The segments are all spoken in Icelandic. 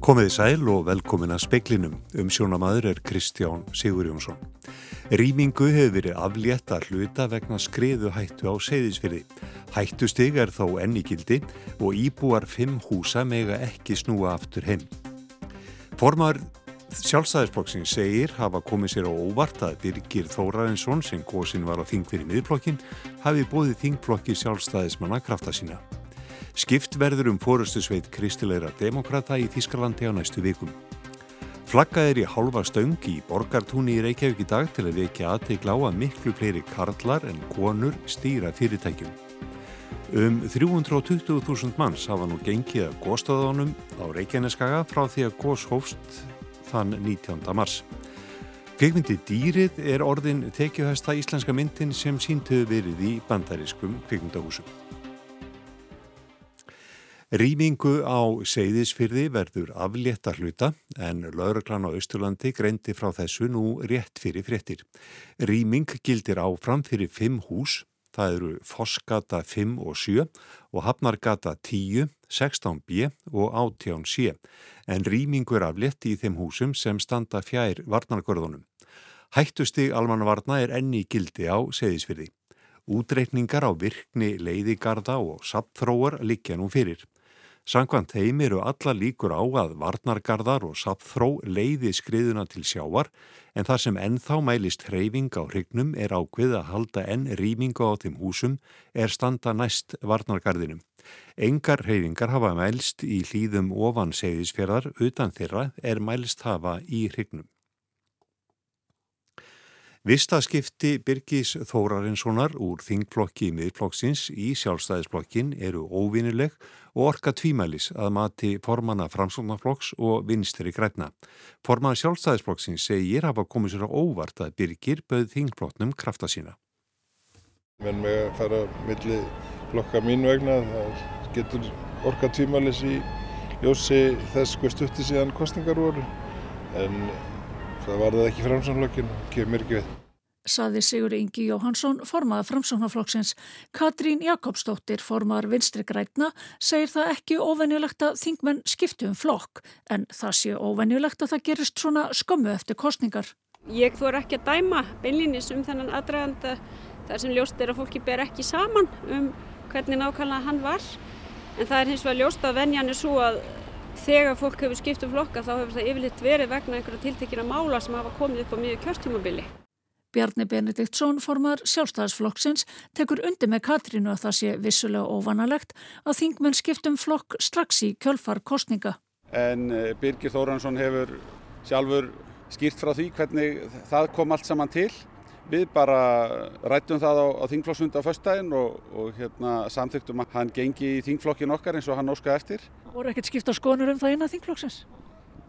Komiði sæl og velkomin að speiklinum. Um sjónamaður er Kristján Sigur Jónsson. Rýmingu hefur verið aflétt að hluta vegna skriðu hættu á seyðisfyrði. Hættustig er þó enni gildi og íbúar fimm húsa mega ekki snúa aftur heim. Formar sjálfstæðisblokksinn segir hafa komið sér á óvart að Birgir Þórarinsson sem góðsinn var á þingfyrir miðblokkin hafi bóðið þingblokki sjálfstæðismanna krafta sína. Skipt verður um fórustu sveit kristilegra demokrata í Þískalandi á næstu vikum. Flaggað er í hálfa stöng í borgartúni í Reykjavík í dag til að vekja aðteikla á að miklu fleiri karlar en konur stýra fyrirtækjum. Um 320.000 manns hafa nú gengið að góðstöðunum á Reykjaneskaga frá því að góðs hófst þann 19. mars. Kvikmyndi Dýrið er orðin tekjuhæsta íslenska myndin sem síntuðu verið í bandarískum kvikmyndahúsum. Rýmingu á seyðisfyrði verður aflétta hluta en lauruglan á Östurlandi greindi frá þessu nú rétt fyrir fréttir. Rýming gildir áfram fyrir fimm hús, það eru Fossgata 5 og 7 og Hafnargata 10, 16b og 18c en rýmingu er aflétt í þeim húsum sem standa fjær varnargörðunum. Hættustig almanvarna er enni gildi á seyðisfyrði. Útreikningar á virkni leiðigarda og sapþróar likja nú fyrir. Sankvæmt þeim eru alla líkur á að varnargarðar og sapþró leiði skriðuna til sjávar en þar sem ennþá mælist hreyfing á hrygnum er ákveð að halda enn rýminga á þeim húsum er standa næst varnargarðinum. Engar hreyfingar hafa mælst í hlýðum ofan segðisfjörðar utan þeirra er mælst hafa í hrygnum. Vistaskipti Birgis Þórarinssonar úr þingflokki miðflokksins í sjálfstæðisflokkin eru óvinileg og orka tvímælis að mati formanna framsóknarflokks og vinstri græna. Formanna sjálfstæðisflokksins segir hafa komið sér á óvart að Birgir bauð þingflokknum krafta sína. Menn með að fara milli flokka mín vegna, það getur orka tvímælis í ljósi þess hvað stutti síðan kostningar voru en það var það ekki framsóknarflokkin og kemur ekki við. Saði Sigur Ingi Jóhansson, formað framsóknarflokksins. Katrín Jakobsdóttir, formar vinstri grætna, segir það ekki óvenjulegt að þingmenn skiptu um flokk, en það sé óvenjulegt að það gerist svona skömmu eftir kostningar. Ég þór ekki að dæma beinlinis um þennan aðdraganda þar sem ljóst er að fólki ber ekki saman um hvernig nákvæmlega hann var, en það er hins vegar ljóst að venjan er svo að þegar fólk hefur skipt um flokka þá hefur það yfirleitt verið vegna einhverja tiltekina mála sem hafa komið upp á miður kjörtjumabili. Bjarni Benediktsson formar sjálfstæðisflokksins tekur undir með Katrínu að það sé vissulega óvanalegt að þingmenn skiptum flokk strax í kjölfar kostninga. En Birgir Þóransson hefur sjálfur skýrt frá því hvernig það kom allt saman til. Við bara rættum það á, á þingflokksfund á föstdægin og, og hérna, samþyktum að hann gengi í þingflokkin okkar eins og hann óska eftir. Voru ekkert skipta skonur um það eina þingflokksins?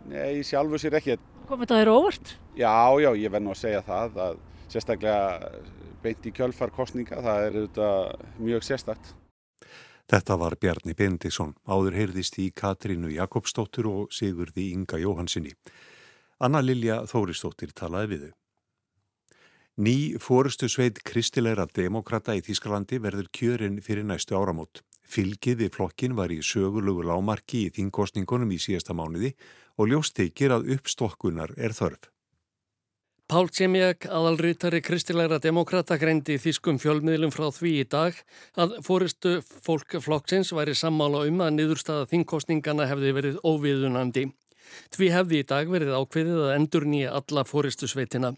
Nei, sjálfur sér ekki. Komið það eru óvart? Já, já, ég verð nú að segja það að sérstaklega beint í kjölfar kostninga, það er auðvitað mjög sérstakt. Þetta var Bjarni Bendisson, áður heyrðist í Katrínu Jakobsdóttur og Sigurði Inga Jóhansinni. Anna Lilja Þóristóttir talaði við þau. Ný fórustu sveit kristilegra demokrata í Þískalandi verður kjörin fyrir næstu áramót. Fylgið við flokkin var í sögulugu lámarki í þingkostningunum í síðasta mánuði og ljósteikir að uppstokkunar er þörf. Pál Tjemjak, aðalrítari kristilegra demokrata, greindi þýskum fjölmiðlum frá því í dag að fóristu fólk flokksins væri sammála um að niðurstaða þingkostningana hefði verið óviðunandi. Því hefði í dag verið ákveðið að endur nýja alla fóristu sveitina.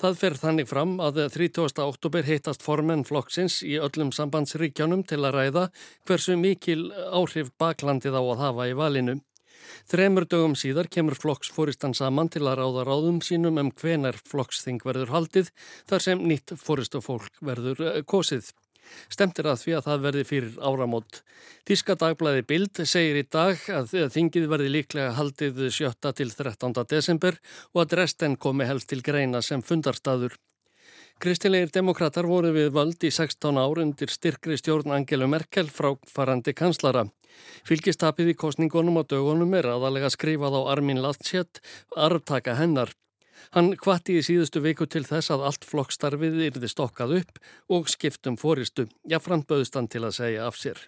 Það fer þannig fram að 30. oktober heitast formenn flokksins í öllum sambandsríkjánum til að ræða hversu mikil áhrif baklandið á að hafa í valinu. Þremur dögum síðar kemur flokksfóristan saman til að ráða ráðum sínum um hvenar flokksþing verður haldið þar sem nýtt fóristufólk verður kosið. Stemtir að því að það verði fyrir áramót. Þíska dagblæði Bild segir í dag að þingið verði líklega haldið 7. til 13. desember og að resten komi helst til greina sem fundarstaður. Kristilegir demokrater voru við völd í 16 ár undir styrkri stjórn Angelu Merkel frá farandi kanslara. Fylgistapið í kostningunum á dögunum er aðalega skrifað á Armin Laschet arftaka hennar. Hann kvatti í síðustu viku til þess að allt flokkstarfið yrði stokkað upp og skiptum fóristu. Jáfnframt bauðst hann til að segja af sér.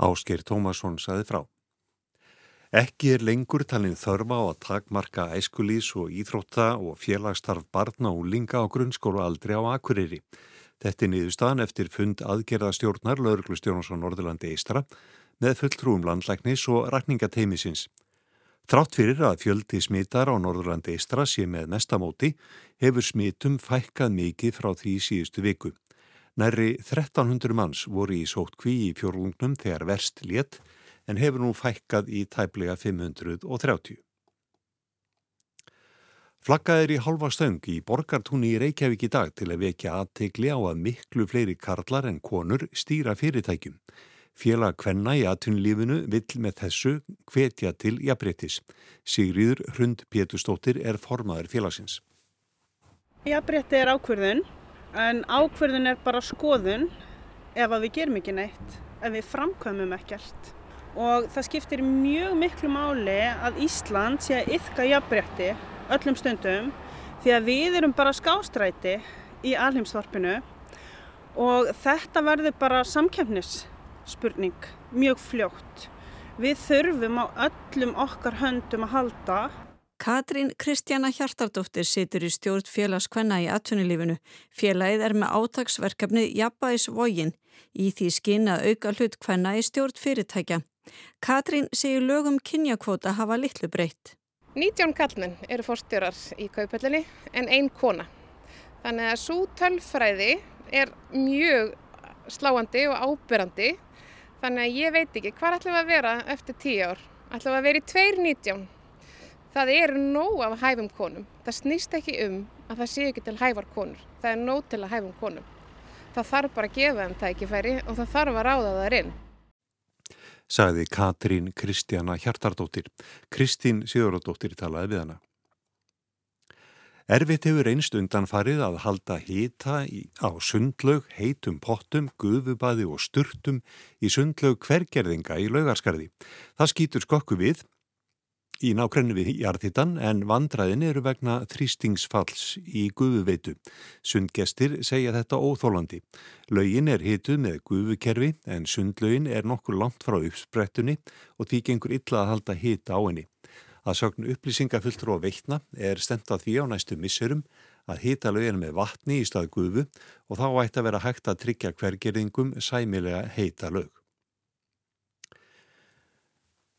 Ásker Tómasson saði frá. Ekki er lengur talin þörfa á að takmarka æskulís og íþrótta og félagsstarf barna og linga á grunnskóru aldrei á Akureyri. Þetta er niðurstaðan eftir fund aðgerðastjórnar Lörglustjónasson Norðurlandi Eistra með fulltrúum landlæknis og rakningateimisins. Þrátt fyrir að fjöldi smittar á Norðurlandi Eistra sé með mestamóti hefur smittum fækkað mikið frá því síðustu viku. Næri 1300 manns voru í sótt kví í fjórlungnum þegar verst létt en hefur nú fækkað í tæplega 530. Flaggað er í halva stöng í borgartúni í Reykjavík í dag til að vekja aðtegli á að miklu fleiri karlar en konur stýra fyrirtækjum. Félag Kvenna í aðtunlífinu vill með þessu hvetja til jafnbrettis. Sigriður Hrund Pétustóttir er formaður félagsins. Jafnbretti er ákverðun en ákverðun er bara skoðun ef að við gerum ekki neitt, ef við framkvæmum ekkert og það skiptir mjög miklu máli að Ísland sé að yfka jafnbretti öllum stundum því að við erum bara skástræti í alheimsvarpinu og þetta verður bara samkjöfnisspurning mjög fljótt. Við þurfum á öllum okkar höndum að halda. Katrín Kristjana Hjartardóttir situr í stjórn félagskvenna í atvinnulífinu. Félagið er með átagsverkefni Jabbaðis Vógin í því skinn að auka hlut kvenna í stjórn fyrirtækja. Katrín segir lögum kynjakvóta hafa litlu breytt. 19 kallmenn eru fórstjórar í kaupallinni en ein kona. Þannig að svo tölfræði er mjög sláandi og ábyrrandi. Þannig að ég veit ekki hvað ætlum við að vera eftir 10 ár. ætlum við að vera í 2.19. Það er nóg af hæfum konum. Það snýst ekki um að það sé ekki til hæfar konur. Það er nóg til að hæfum konum. Það þarf bara að gefa þeim tækifæri og það þarf að ráða það inn sagði Katrín Kristjana Hjartardóttir. Kristín Sigurðardóttir talaði við hana. Erfitt hefur einst undanfarið að halda hýta á sundlaug, heitum pottum, guðubadi og sturtum í sundlaug hvergerðinga í laugarskarði. Það skýtur skokku við í nákrennu við jarðhittan en vandraðin eru vegna þrýstingsfalls í gufuveitu. Sundgestir segja þetta óþólandi. Laugin er hituð með gufukerfi en sundlaugin er nokkur langt frá uppsprettunni og því gengur illa að halda hita á henni. Að sögnu upplýsingafulltrú á veitna er stemt að því á næstu missurum að hita laugin með vatni í stað gufu og þá ætti að vera hægt að tryggja hvergerðingum sæmilega heita laug.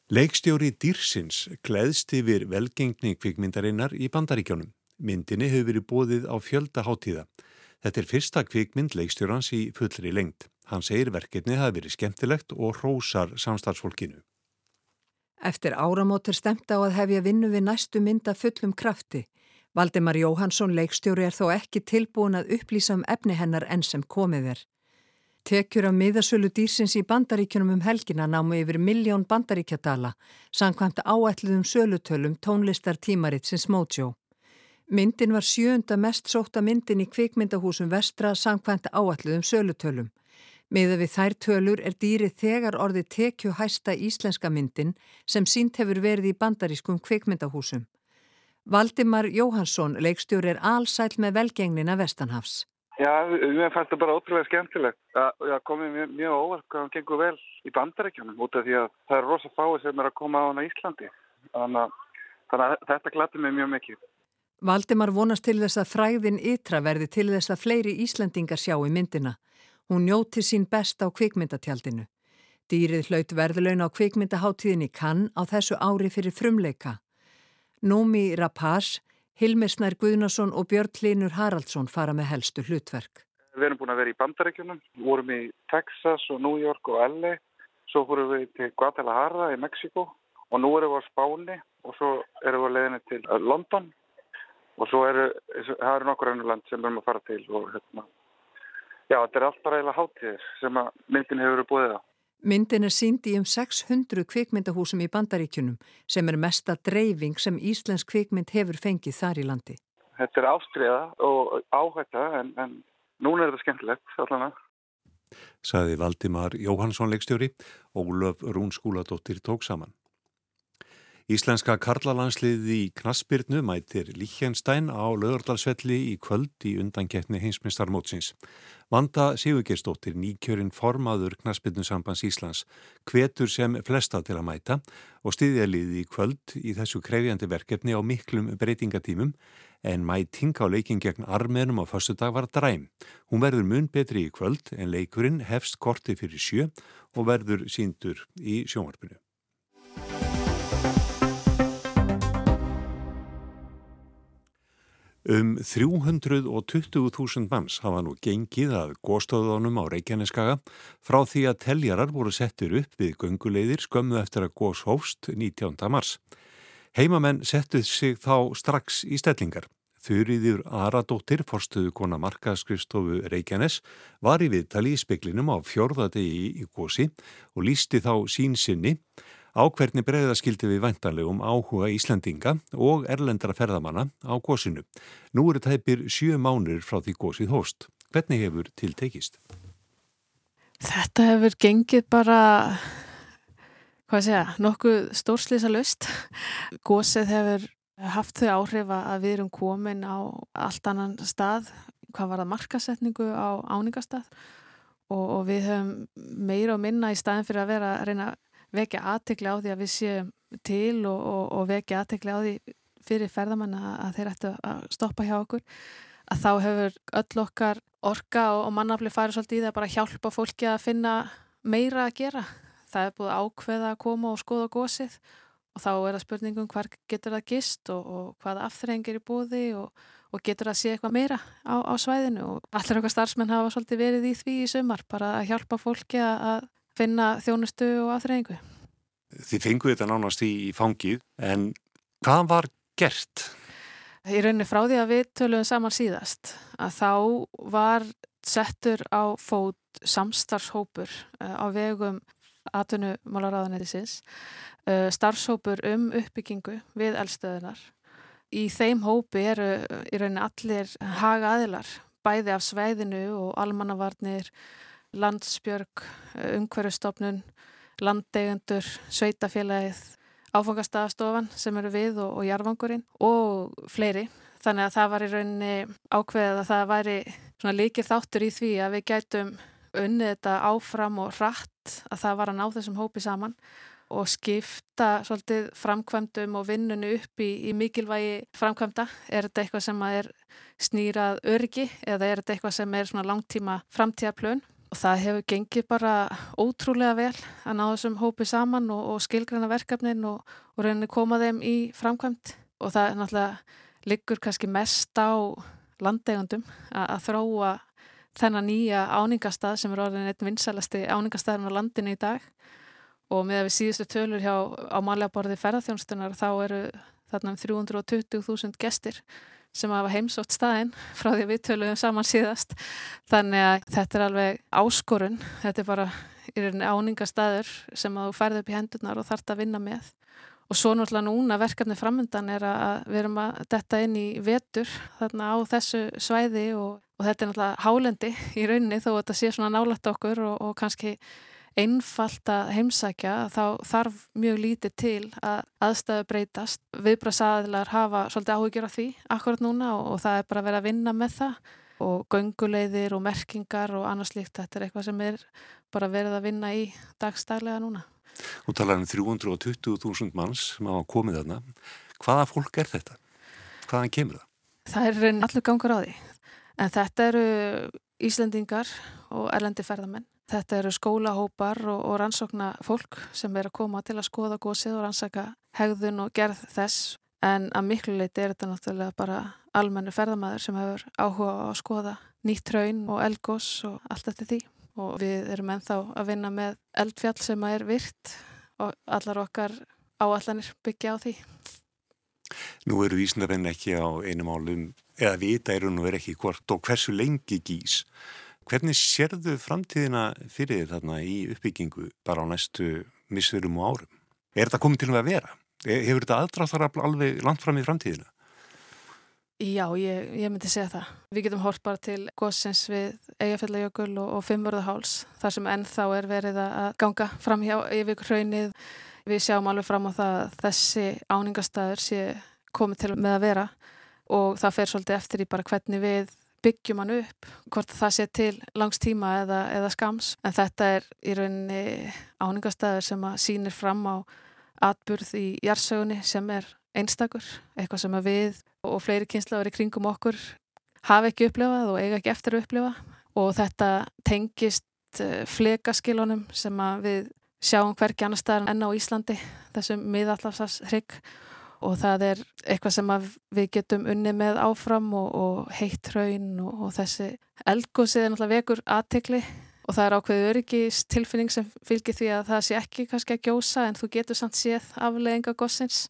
Leikstjóri Dýrsins gleðst yfir velgengni kvikmyndarinnar í bandaríkjónum. Myndinni hefur verið bóðið á fjölda hátíða. Þetta er fyrsta kvikmynd leikstjórans í fullri lengt. Hann segir verkefni hafi verið skemmtilegt og rósar samstarfsfólkinu. Eftir áramót er stemt á að hefja vinnu við næstu mynda fullum krafti. Valdemar Jóhansson leikstjóri er þó ekki tilbúin að upplýsa um efni hennar enn sem komið er. Tekjur af miðasölu dýrsins í bandaríkjunum um helgina námu yfir miljón bandaríkjadala, samkvæmt áætluðum sölutölum tónlistar tímaritsins Mojo. Myndin var sjönda mest sóta myndin í kvikmyndahúsum vestra samkvæmt áætluðum sölutölum. Miða við þær tölur er dýri þegar orði tekju hæsta íslenska myndin sem sínt hefur verið í bandarískum kvikmyndahúsum. Valdimar Jóhansson, leikstjóri, er allsæl með velgengnina Vestanhafs. Já, mér fannst það bara ótrúlega skemmtilegt. Það komið mjög, mjög óvart hvað hann gengur vel í bandarækjunum út af því að það er rosa fáið sem er að koma á hann á Íslandi. Þannig að, þannig að þetta glætti mig mjög mikið. Valdimar vonast til þess að fræðin ytra verði til þess að fleiri Íslandingar sjá í myndina. Hún njóti sín best á kvikmyndatjaldinu. Dýrið hlaut verðlaun á kvikmyndaháttíðinni kann á þessu ári fyrir frumleika. Nómi Rapaz Hilmisnær Guðnason og Björn Linur Haraldsson fara með helstu hlutverk. Við erum búin að vera í bandarækjunum, vorum í Texas og New York og LA, svo fórum við til Guadalajara í Mexiko og nú erum við á Spáni og svo erum við að leiðinni til uh, London og svo eru, það eru nokkur önnu land sem við erum að fara til og hérna, já þetta er allt bara eiginlega hátíðir sem að myndin hefur verið búið á. Myndin er sínd í um 600 kvikmyndahúsum í bandaríkjunum sem er mesta dreifing sem Íslensk kvikmynd hefur fengið þar í landi. Þetta er ástriða og áhætta en, en núna er þetta skemmtilegt allan að. Saði Valdimar Jóhansson leikstjóri og Ólaf Rún skúladóttir tók saman. Íslenska karlalansliði í Knaspirnu mætir Líkjenstein á lögardalsvelli í kvöld í undankeppni heimsmyndstarmótsins. Vanda Sigurgerstóttir, nýkjörinn formaður Knaspirnu sambands Íslands, hvetur sem flesta til að mæta og stiðjaliði í kvöld í þessu krefjandi verkefni á miklum breytingatímum en mæting á leikin gegn armenum á förstu dag var dræm. Hún verður mun betri í kvöld en leikurinn hefst korti fyrir sjö og verður síndur í sjónvarpinu. Um 320.000 manns hafa nú gengið að góðstöðunum á Reykjaneskaga frá því að teljarar voru settir upp við gönguleiðir skömmu eftir að góðs hófst 19. mars. Heimamenn settuð sig þá strax í stellingar. Þurriður Aradóttir, forstuðu kona markaskristofu Reykjanes, var í viðtali í speklinum á fjörðadegi í gósi og lísti þá sín sinni á hvernig breyðaskildi við væntanlegum áhuga Íslandinga og erlendra ferðamanna á gósinu. Nú eru tæpir sjö mánur frá því gósið hóst. Hvernig hefur tiltekist? Þetta hefur gengið bara, hvað segja, nokkuð stórslýsa löst. Gósið hefur haft þau áhrif að við erum komin á allt annan stað, hvað var það markasetningu á áningastað og, og við höfum meira og minna í staðin fyrir að vera að reyna vekja aðtekli á því að við séum til og, og, og vekja aðtekli á því fyrir ferðamann að þeir ættu að stoppa hjá okkur að þá hefur öll okkar orka og, og mannafli farið svolítið í það bara að hjálpa fólki að finna meira að gera. Það er búið ákveða að koma og skoða gósið og þá er það spurningum hvar getur það gist og hvaða afþrengir í búði og getur það sé eitthvað meira á, á svæðinu og allir okkar starfsmenn hafa svolítið verið í því í sumar bara að hjálpa fólki að finna þjónustu og aðþreyingu. Þið fengu þetta nánast í fangið en hvað var gert? Í rauninni frá því að við töluðum saman síðast að þá var settur á fót samstarfshópur eh, á vegum atvinnumálaráðanætisins eh, starfshópur um uppbyggingu við eldstöðunar. Í þeim hópi eru í rauninni allir haga aðilar bæði af sveiðinu og almannavarnir landsbjörg, eh, umhverjastofnun, landeigendur, sveitafélagið, áfangastafastofan sem eru við og, og jarfangurinn og fleiri. Þannig að það var í rauninni ákveðið að það væri líkir þáttur í því að við gætum unnið þetta áfram og rætt að það var að ná þessum hópi saman og skipta svolítið framkvæmdum og vinnunni upp í, í mikilvægi framkvæmda. Er þetta eitthvað sem er snýrað örgi eða er þetta eitthvað sem er langtíma framtíðarplön? Og það hefur gengið bara ótrúlega vel að ná þessum hópi saman og, og skilgræna verkefnin og, og reyni koma þeim í framkvæmt og það er náttúrulega liggur kannski mest á landegundum að, að þróa þennan nýja áningastað sem er orðin einn vinsælasti áningastæðin á landinu í dag. Og með að við síðustu tölur hjá á málja borði ferðarþjónstunar þá eru þarna um 320.000 gestir sem hafa heimsótt staðinn frá því við töluðum saman síðast. Þannig að þetta er alveg áskorun. Þetta er bara í rauninni áningastaður sem að þú færði upp í hendurnar og þart að vinna með. Og svo náttúrulega núna verkefni framöndan er að við erum að detta inn í vetur þarna á þessu svæði og, og þetta er náttúrulega hálendi í rauninni þó að þetta sé svona nálægt okkur og, og kannski einfalt að heimsækja þá þarf mjög lítið til að aðstæðu breytast. Viðbrasaðilar hafa svolítið áhugjur af því akkurat núna og, og það er bara að vera að vinna með það og gönguleiðir og merkingar og annars líkt þetta er eitthvað sem er bara verið að vinna í dagstælega núna. Þú talar um 320.000 manns sem hafa komið þarna. Hvaða fólk er þetta? Hvaðan kemur það? Það er allur gangur á því. En þetta eru Íslendingar og erlendi ferðamenn. Þetta eru skólahópar og, og rannsókna fólk sem er að koma til að skoða gósið og rannsaka hegðun og gerð þess. En að miklu leiti er þetta náttúrulega bara almennu ferðamæður sem hefur áhuga á að skoða nýtt raun og elgós og allt eftir því. Og við erum ennþá að vinna með eldfjall sem er virt og allar okkar áallanir byggja á því. Nú eru vísnarinn ekki á einum álum eða vita eru nú verið ekki hvort og hversu lengi gís Hvernig sérðu framtíðina fyrir þér þarna í uppbyggingu bara á næstu missurum og árum? Er þetta komið til að vera? Hefur þetta aðdráþar alveg langt fram í framtíðina? Já, ég, ég myndi segja það. Við getum hort bara til góðsins við Eyjafjallajökul og, og Fimmurðaháls þar sem ennþá er verið að ganga fram hjá yfir hraunið við sjáum alveg fram á það að þessi áningastæður sé komið til með að vera og það fer svolítið eftir í bara hvernig við byggjum hann upp, hvort það sé til langs tíma eða, eða skams en þetta er í rauninni áningastæður sem að sínir fram á atburð í jarsögunni sem er einstakur, eitthvað sem að við og fleiri kynslaður í kringum okkur hafa ekki upplifað og eiga ekki eftir að upplifa. Og þetta tengist eh, flekaskilunum sem að við sjáum hverki annar staðar enn á Íslandi þessum miðallafsars hrygg og það er eitthvað sem við getum unni með áfram og, og heitt raun og, og þessi eldgósið er náttúrulega vekur aðtikli og það er ákveðu öryggis tilfinning sem fylgir því að það sé ekki kannski að gjósa en þú getur samt séð aflegginga gósins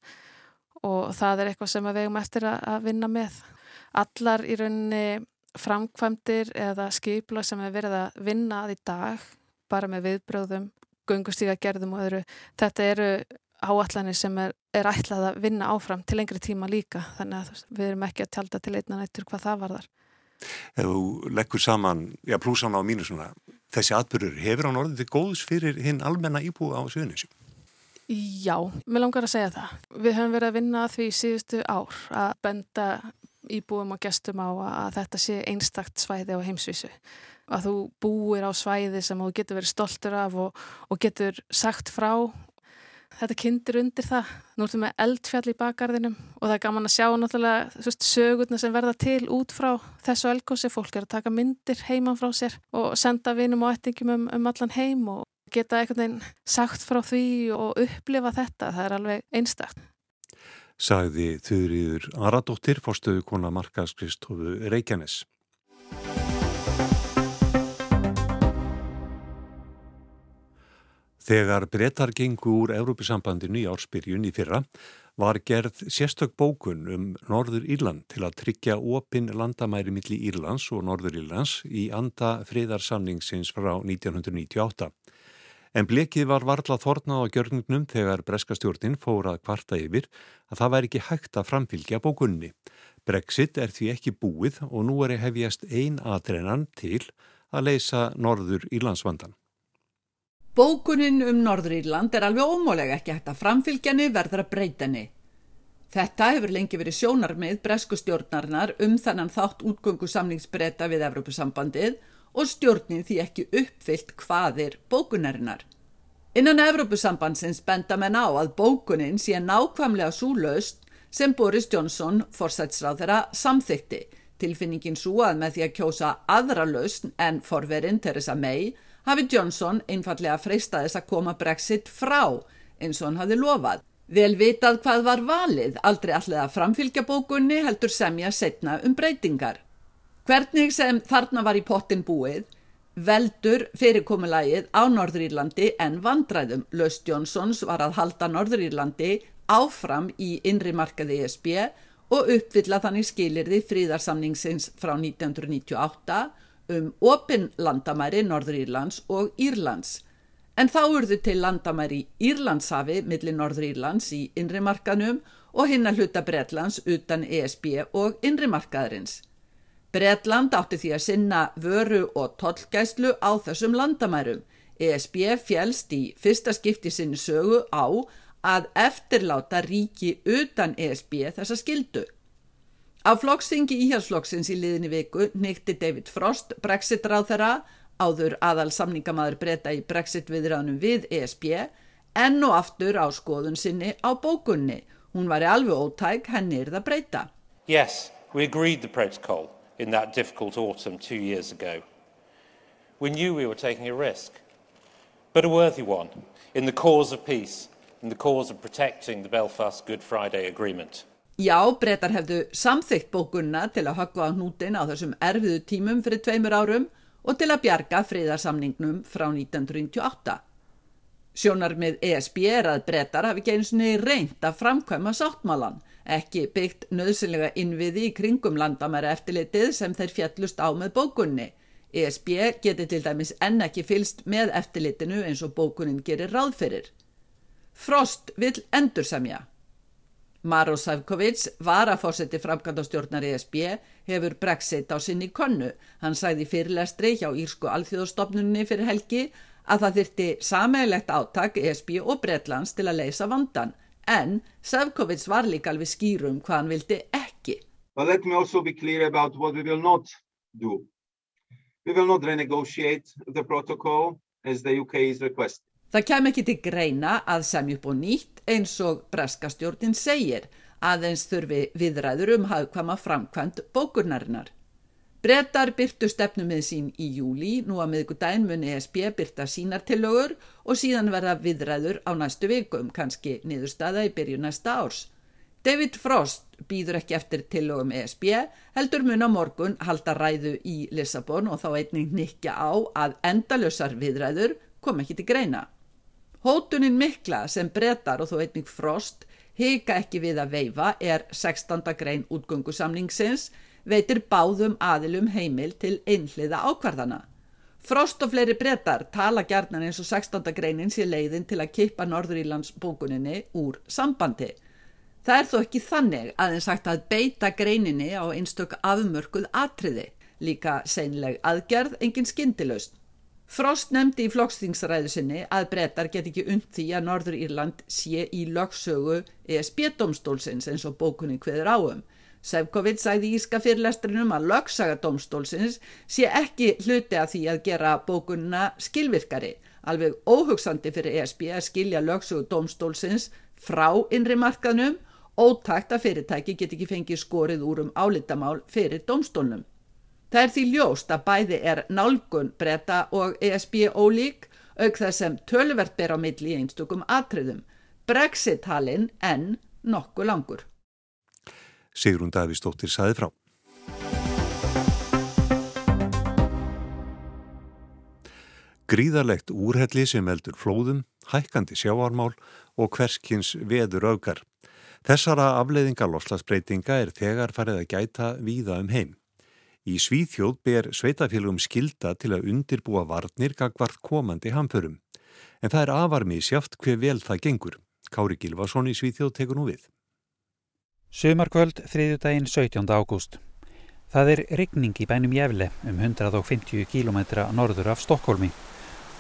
og það er eitthvað sem við vegum eftir að vinna með. Allar í rauninni framkvæmdir eða skipla sem við verðum að vinna að í dag bara með viðbröðum, gungustíga gerðum og öðru, þetta eru áallanir sem er, er ætlað að vinna áfram til lengri tíma líka þannig að við erum ekki að tjálta til einna nættur hvað það var þar. Ef þú leggur saman, já plúsan á mínusuna, þessi atbyrgur, hefur hann orðið til góðs fyrir hinn almenna íbúi á Suðunisjum? Já, mér langar að segja það. Við höfum verið að vinna því síðustu ár að benda íbúum og gestum á að þetta sé einstakt svæði á heimsvísu. Að þú búir á svæði sem þú getur verið stoltur af og, og getur sagt frá þetta kindir undir það. Nú ertum við eldfjall í bakgarðinum og það er gaman að sjá náttúrulega veist, sögurna sem verða til út frá þessu elgósi. Fólk er að taka myndir heiman frá sér og senda vinum og ættingum um, um allan heim og geta einhvern veginn sagt frá því og upplifa þetta. Það er alveg einstakt. Sagði þurriður Aradóttir, fórstöðu kona markaskristofu Reykjanes. Þegar brettar gengu úr Európusambandinu í ársbyrjun í fyrra var gerð sérstök bókun um Norður Írland til að tryggja opin landamæri milli Írlands og Norður Írlands í anda friðarsamningsins frá 1998. En blekið var varlað þornað á gjörningnum þegar breskastjórnin fór að kvarta yfir að það væri ekki hægt að framfylgja bókunni. Brexit er því ekki búið og nú er hefjast ein aðrennan til að leysa Norður Írlandsvandan. Bókunin um Norðurírland er alveg ómólega ekki hægt að framfylgjani verður að breytani. Þetta hefur lengi verið sjónarmið bresku stjórnarinnar um þannan þátt útgöngu samningsbreyta við Evrópusambandið og stjórnin því ekki uppfyllt hvaðir bókunarinnar. Innan Evrópusambandsins benda menn á að bókunin sé nákvæmlega svo löst sem Boris Johnson, forsætsráð þeirra, samþykti. Tilfinningin svo að með því að kjósa aðra löst en forverinn Theresa May hafi Johnson einfallega freystaðis að koma Brexit frá eins og hann hafi lofað. Vel vitað hvað var valið, aldrei allir að framfylgja bókunni heldur semja setna um breytingar. Hvernig sem þarna var í pottin búið, veldur fyrirkomulagið á Norðurírlandi en vandræðum. Löst Johnsons var að halda Norðurírlandi áfram í innri markaði ESB og uppvilla þannig skilirði fríðarsamningsins frá 1998 um opin landamæri Norður Írlands og Írlands. En þá urðu til landamæri Írlandshafi millir Norður Írlands í innrimarkanum og hinn að hluta Bretlands utan ESB og innrimarkaðarins. Bretland átti því að sinna vöru og tollgæslu á þessum landamærum. ESB fjælst í fyrsta skipti sinni sögu á að eftirláta ríki utan ESB þessa skildu. Á flokkstingi íhjálpsflokksins í liðinni viku nýtti David Frost Brexit-ráð þeirra áður aðal samningamæður breyta í Brexit viðræðunum við ESB enn og aftur á skoðun sinni á bókunni. Hún var í alveg ótæk, henni er það breyta. Yes, we agreed the protocol in that difficult autumn two years ago. We knew we were taking a risk, but a worthy one in the cause of peace, in the cause of protecting the Belfast Good Friday Agreement. Já, breytar hefðu samþygt bókunna til að höggva á hnútin á þessum erfiðu tímum fyrir tveimur árum og til að bjarga friðarsamningnum frá 1998. Sjónarmið ESB er að breytar hafi geinsunni reynd að framkvæma sáttmálan, ekki byggt nöðsynlega innviði í kringum landamæra eftirlitið sem þeir fjallust á með bókunni. ESB geti til dæmis enn ekki fylst með eftirlitinu eins og bókunin gerir ráðferir. Frost vil endursamja. Maros Sæfkovits var að fórseti framkvæmdastjórnar ESB hefur Brexit á sinni konnu. Hann sæði fyrirlestri hjá Írsku alþjóðstofnunni fyrir helgi að það þyrti sameigilegt áttak ESB og Bretlands til að leysa vandan en Sefcovic var líka alveg skýrum hvað hann vildi ekki. But let me also be clear about what we will not do. We will not renegotiate the protocol as the UK is requested. Það kem ekki til greina að semja upp og nýtt eins og breskastjórnin segir aðeins þurfi viðræður um hafðkvama framkvæmt bókurnarinnar. Brettar byrtu stefnumið sín í júli, nú að miðgudaginn muni ESB byrta sínar tillögur og síðan verða viðræður á næstu vikum, kannski niðurstaða í byrju næsta árs. David Frost býður ekki eftir tillögum ESB, heldur mun á morgun halda ræðu í Lissabon og þá einning nikja á að endalösar viðræður kom ekki til greina. Hótunin mikla sem brettar og þó einning Frost hika ekki við að veifa er 16. grein útgöngusamningsins veitir báðum aðilum heimil til einhliða ákvarðana. Frost og fleiri brettar tala gjarnan eins og 16. greinin sé leiðin til að kippa Norðurílands bókuninni úr sambandi. Það er þó ekki þannig aðeins sagt að beita greininni á einstök afmörkuð atriði, líka seinleg aðgerð engin skindilöst. Frost nefndi í flokksþingsræðu sinni að brettar get ekki und því að Norður Írland sé í lögsögu ESB-domstólsins eins og bókunni hveður áum. Sefcovic sæði íska fyrirlestrinum að lögsaga domstólsins sé ekki hluti að því að gera bókunna skilvirkari. Alveg óhugsandi fyrir ESB að skilja lögsugu domstólsins frá innri markaðnum, ótakt að fyrirtæki get ekki fengið skorið úr um álitamál fyrir domstólnum. Það er því ljóst að bæði er nálgun breyta og ESB ólík auk þess sem tölvert ber á milli í einstökum atriðum. Brexit-halinn en nokkuð langur. Sigrun Davísdóttir saði frá. Gríðarlegt úrhelli sem eldur flóðum, hækkandi sjáarmál og hverskins veður augar. Þessara afleiðinga loslasbreytinga er þegar farið að gæta víða um heim. Í Svíþjóð ber sveitafélagum skilda til að undirbúa varnir gagvart komandi hamförum. En það er afarmi sjáft hver vel það gengur. Kári Gilvason í Svíþjóð tekur nú við. Sumarkvöld þriðjudaginn 17. ágúst. Það er rigning í bænum Jæfle um 150 km norður af Stokkólmi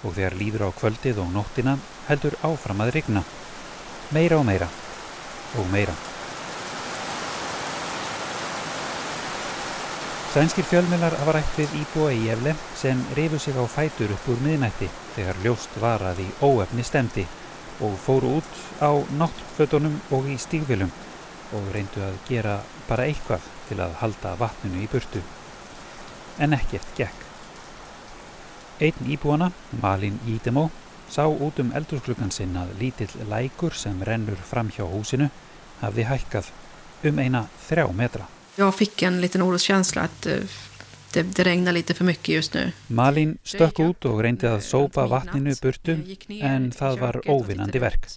og þegar líður á kvöldið og nóttina heldur áfram að rigna. Meira og meira og meira. Sænskir fjölmilar hafa rætt við íbúa í Jæfle sem rifu sig á fætur upp úr miðnætti þegar ljóst var að í óefni stemdi og fóru út á náttfötunum og í stígvilum og reyndu að gera bara eitthvað til að halda vatninu í burtu. En ekkert gekk. Einn íbúana, Malin Ídemó, sá út um eldurklukkan sinn að lítill lækur sem rennur fram hjá húsinu hafði hækkað um eina þrjá metra. Jag fick en liten oroskänsla att det, det regnar lite för mycket just nu. Malin stökk út og reyndi að sópa vatninu burtu en það var óvinnandi verk.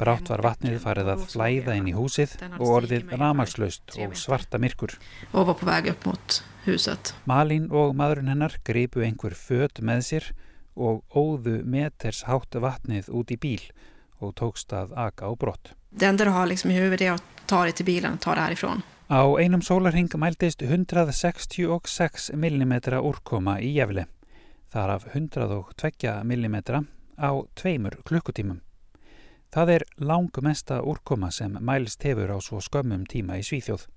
Brátt var vatnið farið að flæða inn í húsið og orðið ramagslaust og svarta myrkur. Og var på veg upp mot huset. Malin og maðurinn hennar gripu einhver född með sér og óðu meters hátt vatnið út í bíl og tókst að aka á brott. Det enda du har liksom i huvudet er að ta þig til bílan og ta þig härifrón. Á einum sólarhing mæltist 166 mm úrkoma í jæfli. Þar af 102 mm á tveimur klukkutímum. Það er langmesta úrkoma sem mælst hefur á svo skömmum tíma í Svíþjóð.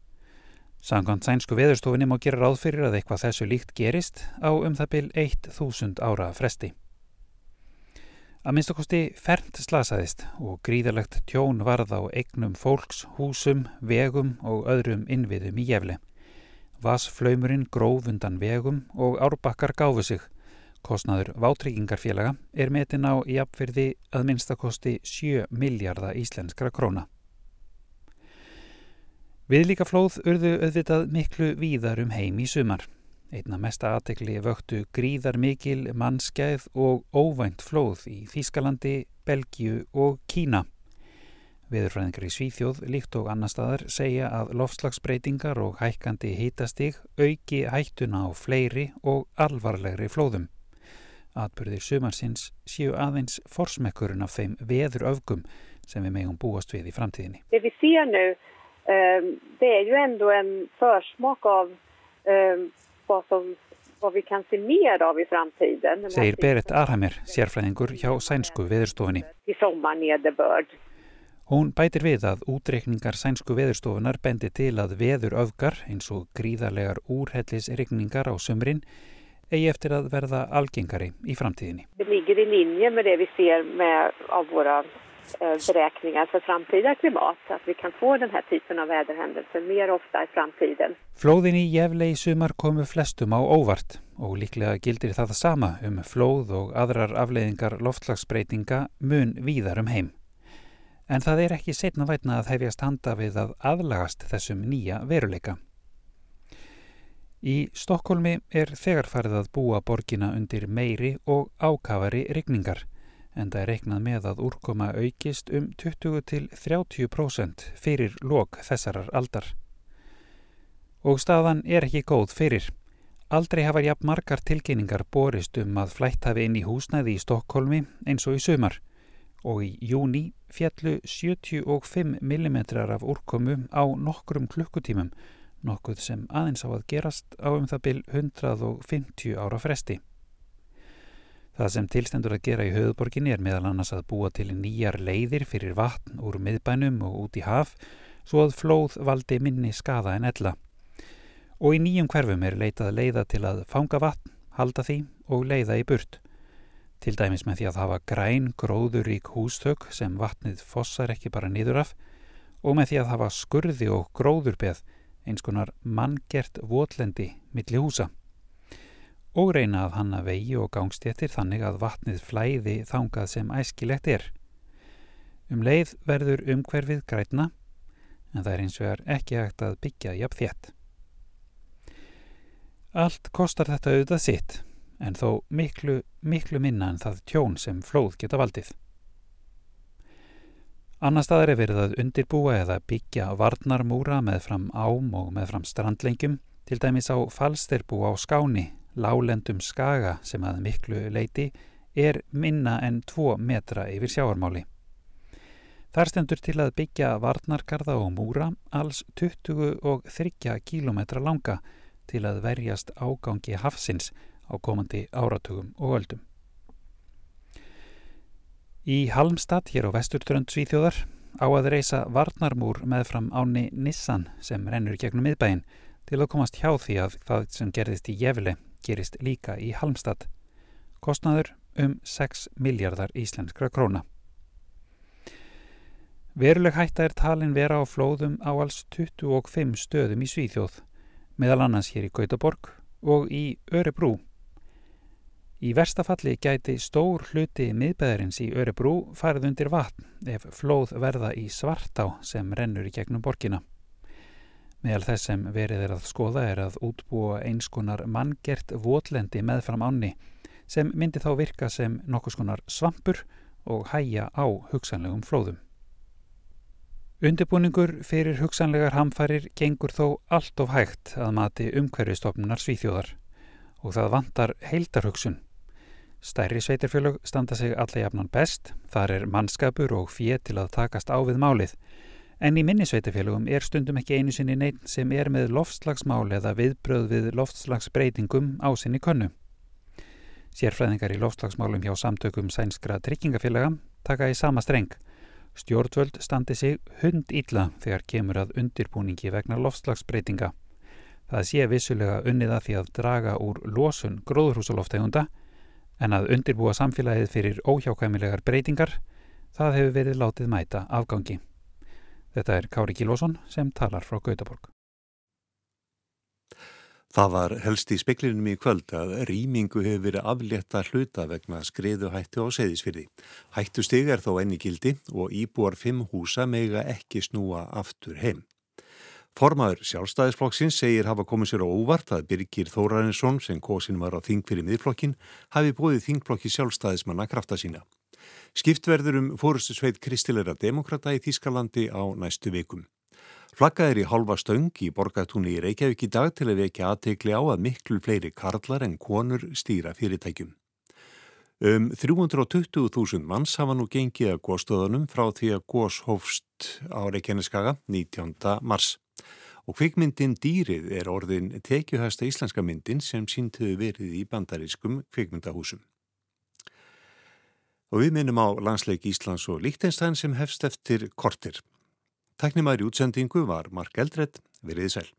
Sangant sænsku veðurstofinni má gera ráð fyrir að eitthvað þessu líkt gerist á um það byl 1000 ára fresti. Að minnstakosti fernt slasaðist og gríðalegt tjón varð á eignum fólks, húsum, vegum og öðrum innviðum í jefli. Vasflaumurinn gróf undan vegum og árbakkar gáfu sig Kostnaður vátryggingarfélaga er metin á jafnverði að minnstakosti 7 miljardar íslenskra króna. Viðlíka flóð urðu auðvitað miklu víðar um heim í sumar. Einna mesta aðtekli vöktu gríðar mikil, mannskæð og óvænt flóð í Þískalandi, Belgiu og Kína. Viðurfræðingar í Svíþjóð líkt og annar staðar segja að lofslagsbreytingar og hækkandi hitastig auki hættuna á fleiri og alvarlegri flóðum. Atbyrðir sumarsins séu aðeins forsmekkurinn af þeim veður öfgum sem við megum búast við í framtíðinni. Det vi ser nu, um, det er ju ändå en försmak av um, vad som vad vi kan se mer av i framtiden. Segir Berit Arhamir, sérfræðingur hjá sænsku veðurstofunni. Till sommarnederbörd. Hún bætir við að útreikningar sænsku veðurstofunar bendi til að veður öfgar eins og gríðarlegar úrhellisregningar á sömrin eigi eftir að verða algengari í framtíðinni. Det ligger i linje med det vi ser med av våra beräkningar för framtida klimat, att vi kan få den här typen av väderhändelser mer ofta i framtiden. Flóðin í Jefle í sumar komu flestum á óvart og líklega gildir það sama um flóð og aðrar afleiðingar loftslagsbreytinga mun víðar um heim. En það er ekki setna vætna að hefjast handa við að aðlagast þessum nýja veruleika. Í Stokkólmi er þegar farið að búa borgina undir meiri og ákafari regningar en það er reiknað með að úrkoma aukist um 20-30% fyrir lok þessarar aldar. Og staðan er ekki góð fyrir. Aldrei hafa jafn margar tilkynningar borist um að flætt hafi inn í húsnæði í Stokkólmi eins og í sömar og í júni fjallu 75 mm af úrkomu á nokkrum klukkutímum nokkuð sem aðeins á að gerast á um það byl 150 ára fresti. Það sem tilstendur að gera í höfuborginni er meðal annars að búa til nýjar leiðir fyrir vatn úr miðbænum og út í haf svo að flóð valdi minni skada en ella. Og í nýjum hverfum er leitað leiða til að fanga vatn, halda því og leiða í burt. Til dæmis með því að hafa græn gróðurík hústök sem vatnið fossar ekki bara niður af og með því að hafa skurði og gróðurbeð eins konar manngert votlendi milli húsa og reyna að hanna vegi og gangstéttir þannig að vatnið flæði þangað sem æskilegt er. Um leið verður umhverfið grætna en það er eins vegar ekki hægt að byggja jafn þétt. Allt kostar þetta auðvitað sitt en þó miklu, miklu minna en það tjón sem flóð geta valdið. Annar staðar er verið að undirbúa eða byggja varnarmúra með fram ám og með fram strandlengjum, til dæmis á falsterbú á skáni, lálendum skaga sem að miklu leiti er minna en 2 metra yfir sjáarmáli. Þar stendur til að byggja varnarkarða og múra alls 20 og 30 kílometra langa til að verjast ágangi hafsins á komandi áratugum og öldum. Í Halmstad hér á vesturtrönd Svíþjóðar á að reysa varnarmúr með fram áni Nissan sem rennur gegnum miðbæin til að komast hjá því að það sem gerðist í Jefli gerist líka í Halmstad. Kostnaður um 6 miljardar íslenskra króna. Veruleg hætta er talin vera á flóðum á alls 25 stöðum í Svíþjóð, meðal annars hér í Gautaborg og í Örebrú Í verstafalli gæti stór hluti miðbæðarins í Örebrú farið undir vatn ef flóð verða í svartá sem rennur í gegnum borgina. Meðal þess sem verið er að skoða er að útbúa einskonar manngert votlendi meðfram ánni sem myndi þá virka sem nokkus konar svampur og hæja á hugsanlegum flóðum. Undibúningur fyrir hugsanlegar hamfarir gengur þó allt of hægt að mati umhverfistofnunar svíþjóðar og það vantar heildarhugsun Stærri sveitirfjölög standa sig alla jafnan best, þar er mannskapur og fér til að takast á við málið. En í minni sveitirfjölögum er stundum ekki einu sinni neitt sem er með loftslagsmál eða viðbröð við loftslagsbreytingum á sinni könnu. Sérfræðingar í loftslagsmálum hjá samtökum sænskra tryggingafélaga taka í sama streng. Stjórnvöld standi sig hund ítla þegar kemur að undirbúningi vegna loftslagsbreytinga. Það sé vissulega unniða því að draga úr losun gróðurhúsaloftegunda en að undirbúa samfélagið fyrir óhjákvæmilegar breytingar, það hefur verið látið mæta afgangi. Þetta er Kári Kílvason sem talar frá Gautaborg. Það var helst í speklinum í kvöld að rýmingu hefur verið aflétta hluta vegna skriðu hættu á seðisfyrði. Hættu stig er þó enni gildi og íbúar fimm húsa mega ekki snúa aftur heim. Formaður sjálfstæðisflokksins segir hafa komið sér á óvart að Birgir Þórarinsson sem kosin var á þing fyrir miðflokkin hafi bóðið þingflokki sjálfstæðismanna krafta sína. Skiptverður um fórustu sveit kristilera demokrata í Þískalandi á næstu vikum. Flaggað er í halva stöng í borgatúni í Reykjavík í dag til að vekja aðteikli á að miklu fleiri karlar en konur stýra fyrirtækjum. Um 320.000 manns hafa nú gengið að góðstöðunum frá því að góðs hófst á Reykjaneskaga 19. mars og kvikmyndin Dýrið er orðin tekjuhasta íslenska myndin sem síntuðu verið í bandarískum kvikmyndahúsum. Og við minnum á landsleik Íslands og Líktenstein sem hefst eftir kortir. Tæknimaður í útsendingu var Mark Eldred, veriði sæl.